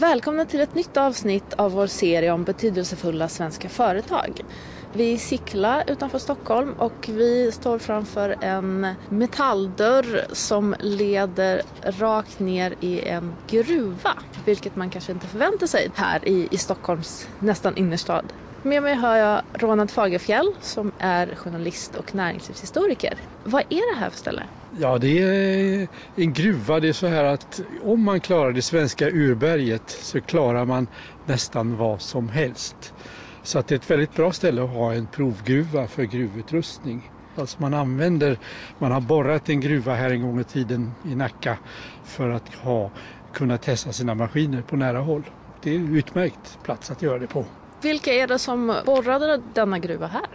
Välkomna till ett nytt avsnitt av vår serie om betydelsefulla svenska företag. Vi är i Sickla utanför Stockholm och vi står framför en metalldörr som leder rakt ner i en gruva. Vilket man kanske inte förväntar sig här i, i Stockholms nästan innerstad. Med mig har jag Ronald Fagerfjell som är journalist och näringslivshistoriker. Vad är det här för ställe? Ja, det är en gruva. Det är så här att om man klarar det svenska urberget så klarar man nästan vad som helst. Så att det är ett väldigt bra ställe att ha en provgruva för gruvutrustning. Alltså man använder, man har borrat en gruva här en gång i tiden i Nacka för att ha, kunna testa sina maskiner på nära håll. Det är en utmärkt plats att göra det på. Vilka är det som borrade denna gruva här?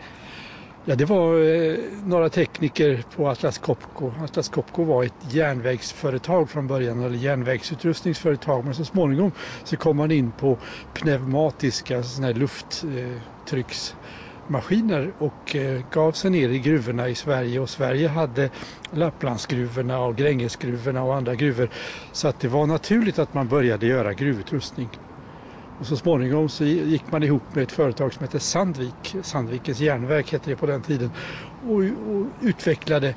Ja, det var eh, några tekniker på Atlas Copco. Atlas Copco var ett järnvägsföretag från början, eller järnvägsutrustningsföretag. Men så småningom så kom man in på pneumatiska såna här lufttrycksmaskiner och eh, gav sig ner i gruvorna i Sverige. Och Sverige hade Lapplandsgruvorna och Grängesgruvorna och andra gruvor. Så att det var naturligt att man började göra gruvutrustning. Och så småningom så gick man ihop med ett företag som hette Sandvik, Sandvikens järnverk hette det på den tiden, och, och utvecklade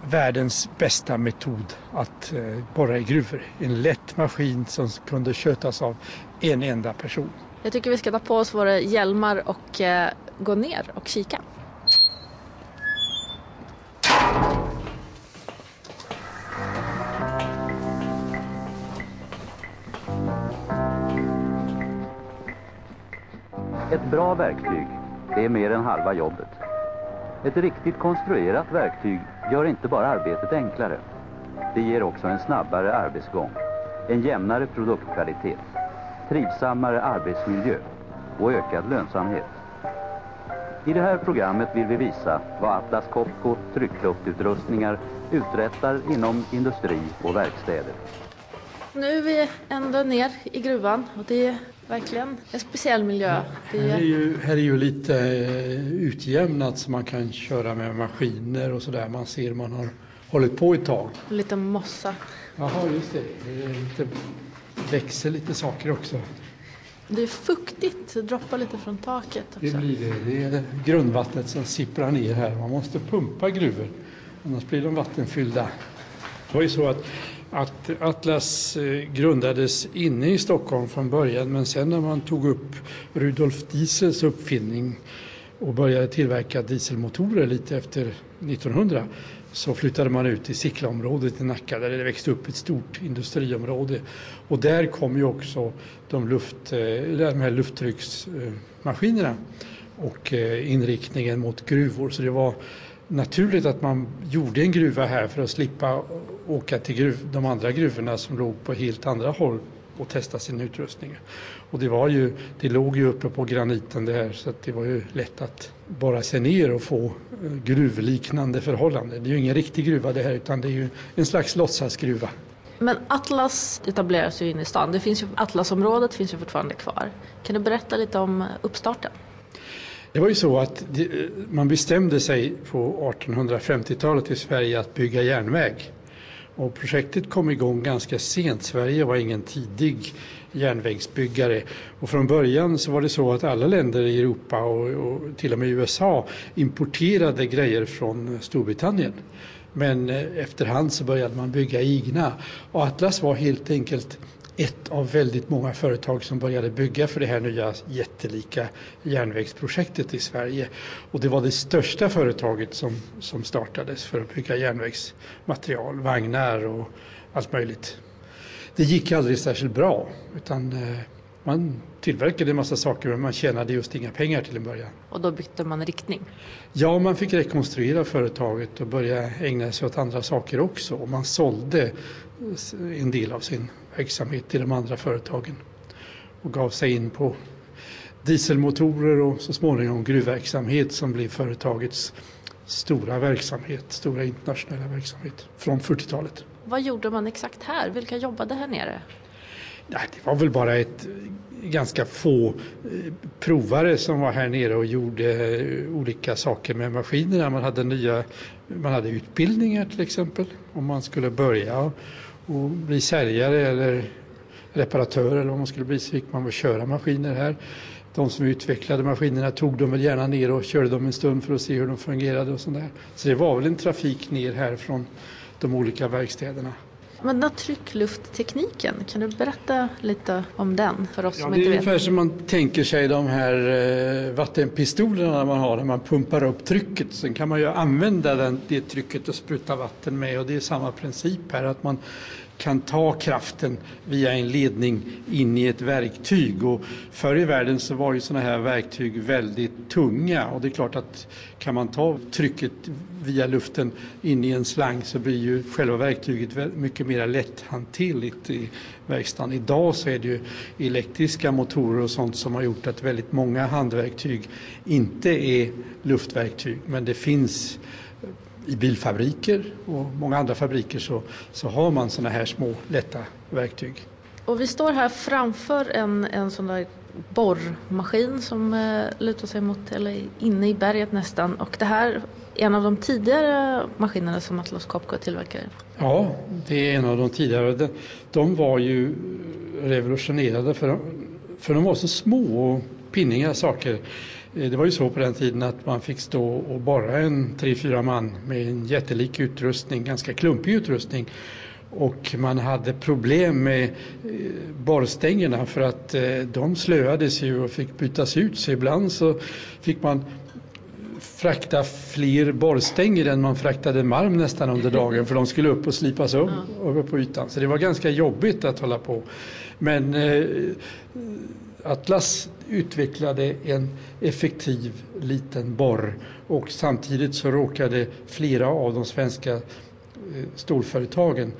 världens bästa metod att eh, borra i gruvor. En lätt maskin som kunde skötas av en enda person. Jag tycker vi ska ta på oss våra hjälmar och eh, gå ner och kika. Bra verktyg är mer än halva jobbet. Ett riktigt konstruerat verktyg gör inte bara arbetet enklare. Det ger också en snabbare arbetsgång, en jämnare produktkvalitet, trivsammare arbetsmiljö och ökad lönsamhet. I det här programmet vill vi visa vad Atlas Copco tryckluftutrustningar uträttar inom industri och verkstäder. Nu är vi ändå ner i gruvan och det är verkligen en speciell miljö. Det är... Här, är ju, här är ju lite eh, utjämnat så man kan köra med maskiner och sådär. Man ser man har hållit på ett tag. Lite mossa. Jaha, just det. Det lite, växer lite saker också. Det är fuktigt, det droppar lite från taket också. Det blir det. Det är grundvattnet som sipprar ner här. Man måste pumpa gruvor, annars blir de vattenfyllda. Det var ju så att att Atlas eh, grundades inne i Stockholm från början men sen när man tog upp Rudolf Diesels uppfinning och började tillverka dieselmotorer lite efter 1900 så flyttade man ut till Sicklaområdet i Nacka där det växte upp ett stort industriområde. Och där kom ju också de, luft, eh, de här lufttrycksmaskinerna och eh, inriktningen mot gruvor. Så det var naturligt att man gjorde en gruva här för att slippa åka till gruv, de andra gruvorna som låg på helt andra håll och testa sin utrustning. Och det, var ju, det låg ju uppe på graniten det här så det var ju lätt att borra sig ner och få eh, gruvliknande förhållanden. Det är ju ingen riktig gruva det här utan det är ju en slags låtsasgruva. Men Atlas etableras ju inne i stan. Det finns ju, Atlasområdet finns ju fortfarande kvar. Kan du berätta lite om uppstarten? Det var ju så att man bestämde sig på 1850-talet i Sverige att bygga järnväg. Och projektet kom igång ganska sent. Sverige var ingen tidig järnvägsbyggare. Och från början så var det så att alla länder i Europa och, och till och med USA importerade grejer från Storbritannien. Men eh, efterhand så började man bygga egna. Och Atlas var helt enkelt ett av väldigt många företag som började bygga för det här nya jättelika järnvägsprojektet i Sverige. Och det var det största företaget som, som startades för att bygga järnvägsmaterial, vagnar och allt möjligt. Det gick aldrig särskilt bra utan eh, man tillverkade en massa saker men man tjänade just inga pengar till en början. Och då bytte man riktning? Ja, man fick rekonstruera företaget och börja ägna sig åt andra saker också. Och man sålde en del av sin verksamhet till de andra företagen och gav sig in på dieselmotorer och så småningom gruvverksamhet som blev företagets stora verksamhet, stora internationella verksamhet från 40-talet. Vad gjorde man exakt här? Vilka jobbade här nere? Nej, det var väl bara ett eh, ganska få eh, provare som var här nere och gjorde eh, olika saker med maskinerna. Man hade, nya, man hade utbildningar till exempel om man skulle börja och bli säljare eller reparatör eller vad man skulle bli så fick man väl köra maskiner här. De som utvecklade maskinerna tog dem väl gärna ner och körde dem en stund för att se hur de fungerade och sådär. Så det var väl en trafik ner här från de olika verkstäderna. Men den här trycklufttekniken, kan du berätta lite om den för oss ja, som inte vet? Det är ungefär som man tänker sig de här eh, vattenpistolerna man har när man pumpar upp trycket. Sen kan man ju använda den, det trycket och spruta vatten med och det är samma princip här att man kan ta kraften via en ledning in i ett verktyg. Och förr i världen så var ju sådana här verktyg väldigt tunga och det är klart att kan man ta trycket via luften in i en slang så blir ju själva verktyget mycket mer lätthanterligt i verkstaden. Idag så är det ju elektriska motorer och sånt som har gjort att väldigt många handverktyg inte är luftverktyg men det finns i bilfabriker och många andra fabriker så, så har man sådana här små lätta verktyg. Och vi står här framför en, en sån där borrmaskin som eh, lutar sig mot, eller inne i berget nästan. Och det här är en av de tidigare maskinerna som Atlas Copco tillverkade. Ja, det är en av de tidigare. De, de var ju revolutionerade för, för de var så små och pinniga saker. Eh, det var ju så på den tiden att man fick stå och borra en tre, fyra man med en jättelik utrustning, ganska klumpig utrustning. Och man hade problem med eh, borrstängerna för att eh, de slöades ju och fick bytas ut. Så ibland så fick man frakta fler borrstänger än man fraktade malm nästan under dagen för de skulle upp och slipas upp uppe på ytan. Så det var ganska jobbigt att hålla på. Men Atlas utvecklade en effektiv liten borr och samtidigt så råkade flera av de svenska eh, storföretagen, stålföretagen,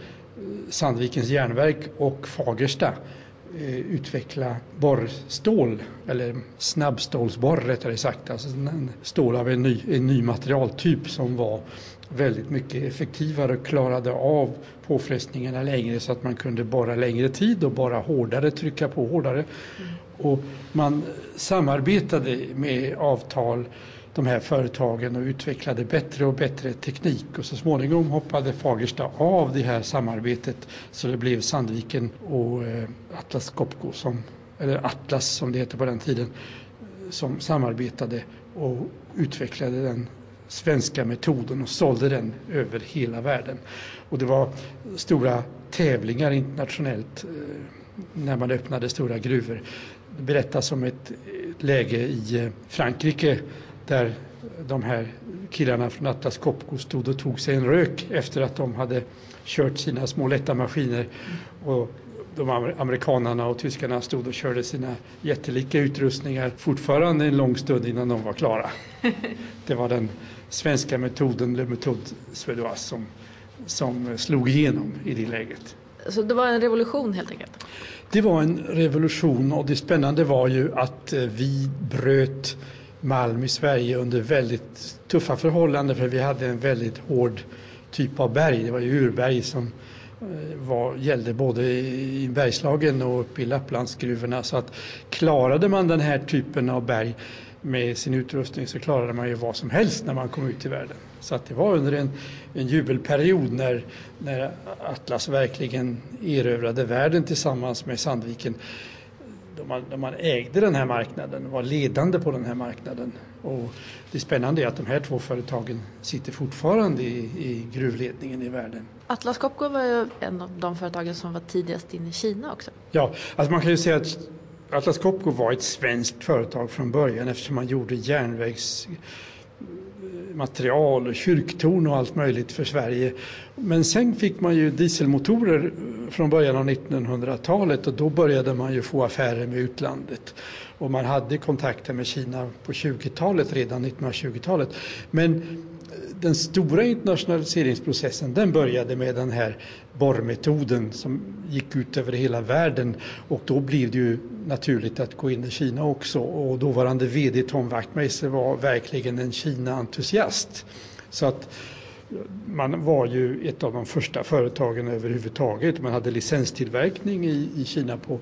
Sandvikens järnverk och Fagersta, eh, utveckla borrstål, eller snabbstålsborr rättare sagt, alltså stål av en ny, en ny materialtyp som var väldigt mycket effektivare och klarade av påfrestningarna längre så att man kunde borra längre tid och borra hårdare, trycka på hårdare. Mm. Och man samarbetade med avtal de här företagen och utvecklade bättre och bättre teknik och så småningom hoppade Fagersta av det här samarbetet så det blev Sandviken och eh, Atlas Copco, som, eller Atlas som det hette på den tiden, som samarbetade och utvecklade den svenska metoden och sålde den över hela världen. Och det var stora tävlingar internationellt eh, när man öppnade stora gruvor. Berättas om ett, ett läge i eh, Frankrike där de här killarna från Atlas Copco stod och tog sig en rök efter att de hade kört sina små lätta maskiner. Och de amerikanarna och tyskarna stod och körde sina jättelika utrustningar fortfarande en lång stund innan de var klara. Det var den svenska metoden, Le Méthode Suédoise, som, som slog igenom i det läget. Så det var en revolution helt enkelt? Det var en revolution och det spännande var ju att eh, vi bröt malm i Sverige under väldigt tuffa förhållanden för vi hade en väldigt hård typ av berg. Det var ju urberg som eh, var, gällde både i Bergslagen och uppe i Lapplandsgruvorna. Så att klarade man den här typen av berg med sin utrustning så klarade man ju vad som helst när man kom ut i världen. Så att det var under en, en jubelperiod när, när Atlas verkligen erövrade världen tillsammans med Sandviken. Då man, då man ägde den här marknaden, var ledande på den här marknaden. Och det spännande är att de här två företagen sitter fortfarande i, i gruvledningen i världen. Atlas Copco var ju en av de företagen som var tidigast in i Kina också. Ja, alltså man kan ju säga att Atlas Copco var ett svenskt företag från början eftersom man gjorde material, och kyrktorn och allt möjligt för Sverige. Men sen fick man ju dieselmotorer från början av 1900-talet och då började man ju få affärer med utlandet. Och man hade kontakter med Kina på 20-talet, redan 1920-talet. Men den stora internationaliseringsprocessen den började med den här borrmetoden som gick ut över hela världen och då blev det ju naturligt att gå in i Kina också och dåvarande VD Tom Wachtmeister var verkligen en Kina-entusiast. Så att man var ju ett av de första företagen överhuvudtaget. Man hade licenstillverkning i, i Kina på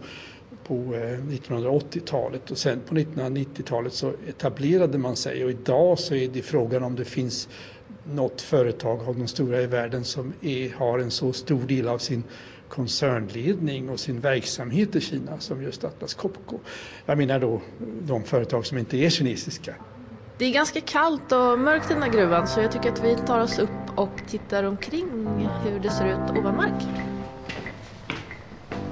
på eh, 1980-talet och sen på 1990-talet så etablerade man sig och idag så är det frågan om det finns något företag av de stora i världen som är, har en så stor del av sin koncernledning och sin verksamhet i Kina som just Atlas Copco. Jag menar då de företag som inte är kinesiska. Det är ganska kallt och mörkt i den här gruvan så jag tycker att vi tar oss upp och tittar omkring hur det ser ut ovan mark.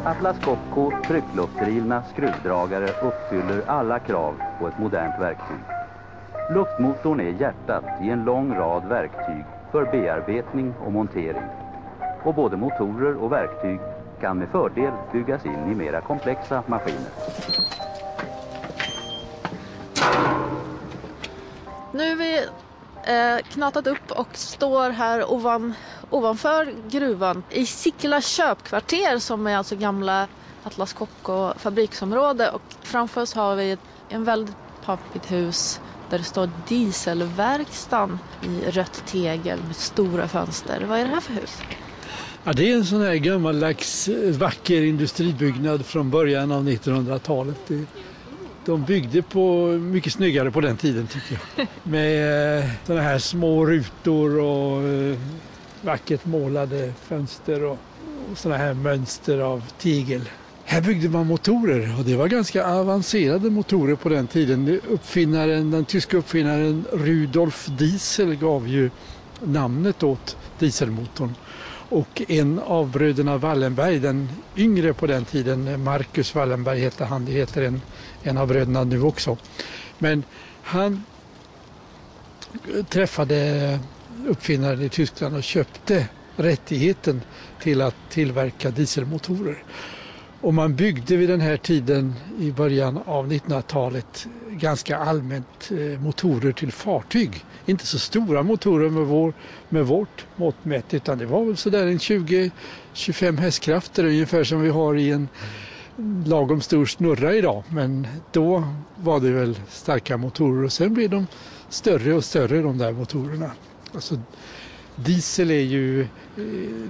Atlas Copco tryckluftdrivna skruvdragare uppfyller alla krav på ett modernt verktyg. Luftmotorn är hjärtat i en lång rad verktyg för bearbetning och montering. Och både motorer och verktyg kan med fördel byggas in i mera komplexa maskiner. Nu är vi eh, knatat upp och står här ovan, ovanför gruvan i Sickla köpkvarter som är alltså gamla Atlas Copco fabriksområde och framför oss har vi en väldigt pampigt hus står dieselverkstan i rött tegel med stora fönster. Vad är det här för hus? Ja, det är en sån här gammaldags vacker industribyggnad från början av 1900-talet. De byggde på mycket snyggare på den tiden tycker jag. Med eh, sådana här små rutor och eh, vackert målade fönster och, sådana här mönster av tegel. Här byggde man motorer och det var ganska avancerade motorer på den tiden. Uppfinnaren, den tyska uppfinnaren Rudolf Diesel gav ju namnet åt dieselmotorn. Och en av bröderna Wallenberg, den yngre på den tiden, Marcus Wallenberg hette han, det heter en, en av bröderna nu också. Men han träffade uppfinnaren i Tyskland och köpte rättigheten till att tillverka dieselmotorer. Och man byggde vid den här tiden i början av 1900-talet ganska allmänt eh, motorer till fartyg. Inte så stora motorer med, vår, med vårt mått mätt utan det var väl sådär en 20-25 hästkrafter ungefär som vi har i en lagom stor snurra idag. Men då var det väl starka motorer och sen blev de större och större de där motorerna. Alltså, Diesel är ju, eh,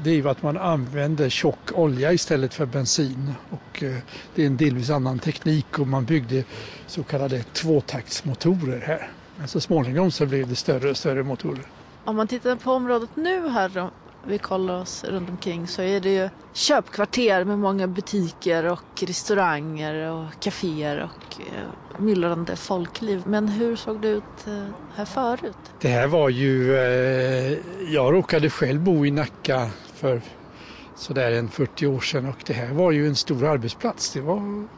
det är ju att man använder tjock olja istället för bensin. Och eh, det är en delvis annan teknik och man byggde så kallade tvåtaktsmotorer här. Men så småningom så blev det större och större motorer. Om man tittar på området nu här vi kollar oss runt omkring så är det ju köpkvarter med många butiker och restauranger och kaféer och eh, myllrande folkliv. Men hur såg det ut eh, här förut? Det här var ju, eh, jag råkade själv bo i Nacka för sådär en 40 år sedan och det här var ju en stor arbetsplats. Det var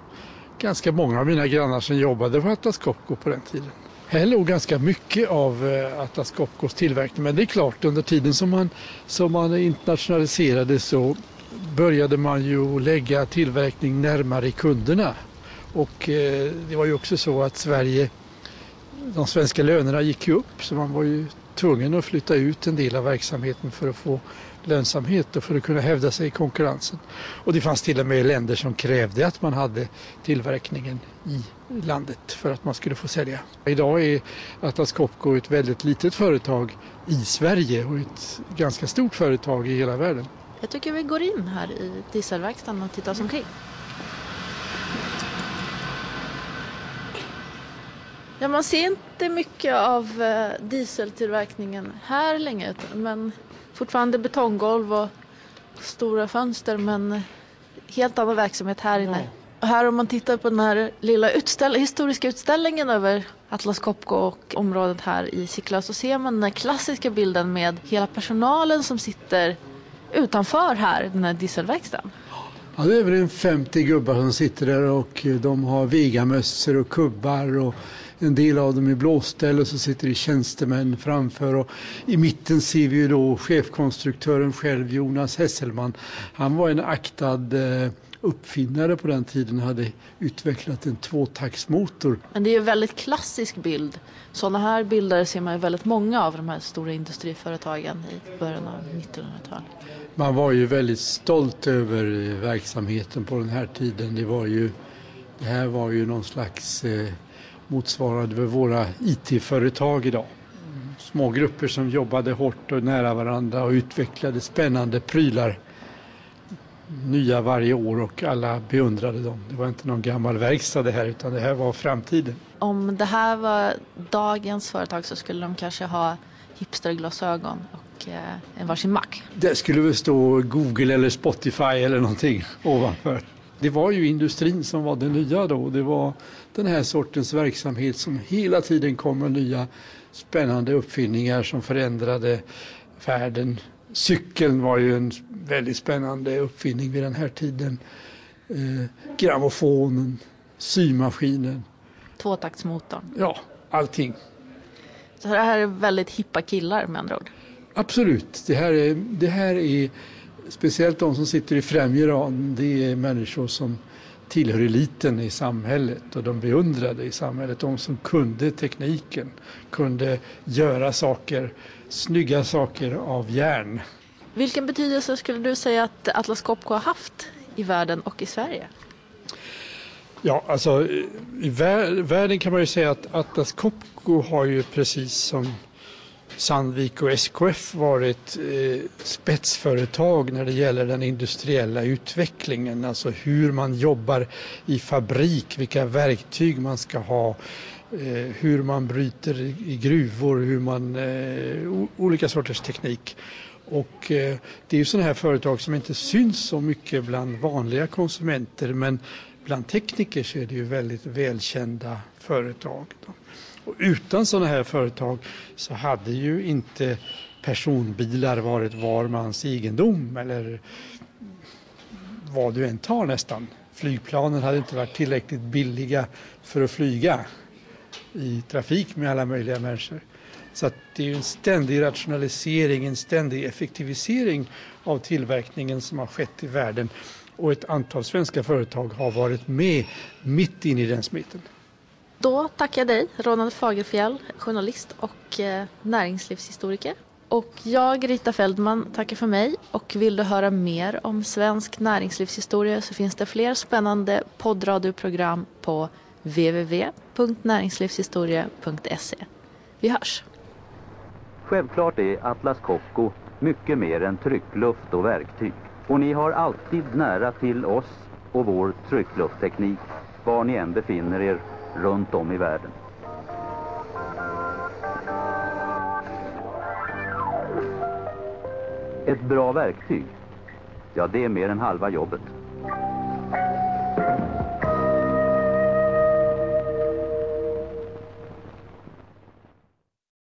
ganska många av mina grannar som jobbade på Atlas Copco på den tiden. Här låg ganska mycket av eh, Atlas Copcos tillverkning men det är klart under tiden som man, som man internationaliserade så började man ju lägga tillverkning närmare kunderna. Och eh, det var ju också så att Sverige, de svenska lönerna gick ju upp så man var ju tvungen att flytta ut en del av verksamheten för att få lönsamhet och för att kunna hävda sig i konkurrensen. Och det fanns till och med länder som krävde att man hade tillverkningen i landet för att man skulle få sälja. Idag är Atlas Copco ett väldigt litet företag i Sverige och ett ganska stort företag i hela världen. Jag tycker vi går in här i dieselverkstaden och tittar oss omkring. Ja, man ser inte mycket av eh, dieseltillverkningen här längre men fortfarande betonggolv och stora fönster men helt annan verksamhet här inne. Ja. Och här om man tittar på den här lilla utställ historiska utställningen över Atlas Copco och området här i Sickla så ser man den här klassiska bilden med hela personalen som sitter utanför här, den här dieselverkstaden. Ja, det är väl en 50 gubbar som sitter där och de har vegamössor och kubbar och en del av dem i blåställ och så sitter det tjänstemän framför och i mitten ser vi ju då chefkonstruktören själv, Jonas Hesselman. Han var en aktad eh, uppfinnare på den tiden hade utvecklat en tvåtaktsmotor. Men det är ju en väldigt klassisk bild. Sådana här bilder ser man ju väldigt många av de här stora industriföretagen i början av 1900-talet. Man var ju väldigt stolt över verksamheten på den här tiden. Det, var ju, det här var ju någon slags eh, motsvarade våra IT-företag idag. Små grupper som jobbade hårt och nära varandra och utvecklade spännande prylar. Nya varje år och alla beundrade dem. Det var inte någon gammal verkstad det här utan det här var framtiden. Om det här var dagens företag så skulle de kanske ha hipsterglasögon och och eh, en varsin mack. Det skulle väl stå Google eller Spotify eller någonting ovanför. Det var ju industrin som var det nya då. Det var den här sortens verksamhet som hela tiden kom med nya spännande uppfinningar som förändrade världen. Cykeln var ju en väldigt spännande uppfinning vid den här tiden. Eh, grammofonen, symaskinen. Tvåtaktsmotorn. Ja, allting. Så det här är väldigt hippa killar med andra ord. Absolut. Det här är, det här är speciellt de som sitter i främre raden. Det är människor som tillhör eliten i samhället och de beundrade i samhället. De som kunde tekniken, kunde göra saker, snygga saker av järn. Vilken betydelse skulle du säga att Atlas Copco har haft i världen och i Sverige? Ja, alltså i världen kan man ju säga att Atlas Copco har ju precis som Sandvik och SKF varit eh, spetsföretag när det gäller den industriella utvecklingen. Alltså hur man jobbar i fabrik, vilka verktyg man ska ha, eh, hur man bryter i gruvor, hur man, eh, olika sorters teknik. Och eh, det är ju sådana här företag som inte syns så mycket bland vanliga konsumenter men bland tekniker så är det ju väldigt välkända företag. Då. Och utan sådana här företag så hade ju inte personbilar varit var mans egendom eller vad du än tar nästan. Flygplanen hade inte varit tillräckligt billiga för att flyga i trafik med alla möjliga människor. Så det är en ständig rationalisering, en ständig effektivisering av tillverkningen som har skett i världen och ett antal svenska företag har varit med mitt in i den smitten. Då tackar jag dig, Ronald Fagerfjell, journalist och eh, näringslivshistoriker. Och jag, Rita Feldman, tackar för mig. Och vill du höra mer om svensk näringslivshistoria så finns det fler spännande poddradioprogram på www.näringslivshistoria.se. Vi hörs! Självklart är Atlas Copco mycket mer än tryckluft och verktyg. Och ni har alltid nära till oss och vår tryckluftteknik var ni än befinner er runt om i världen. Ett bra verktyg, ja det är mer än halva jobbet.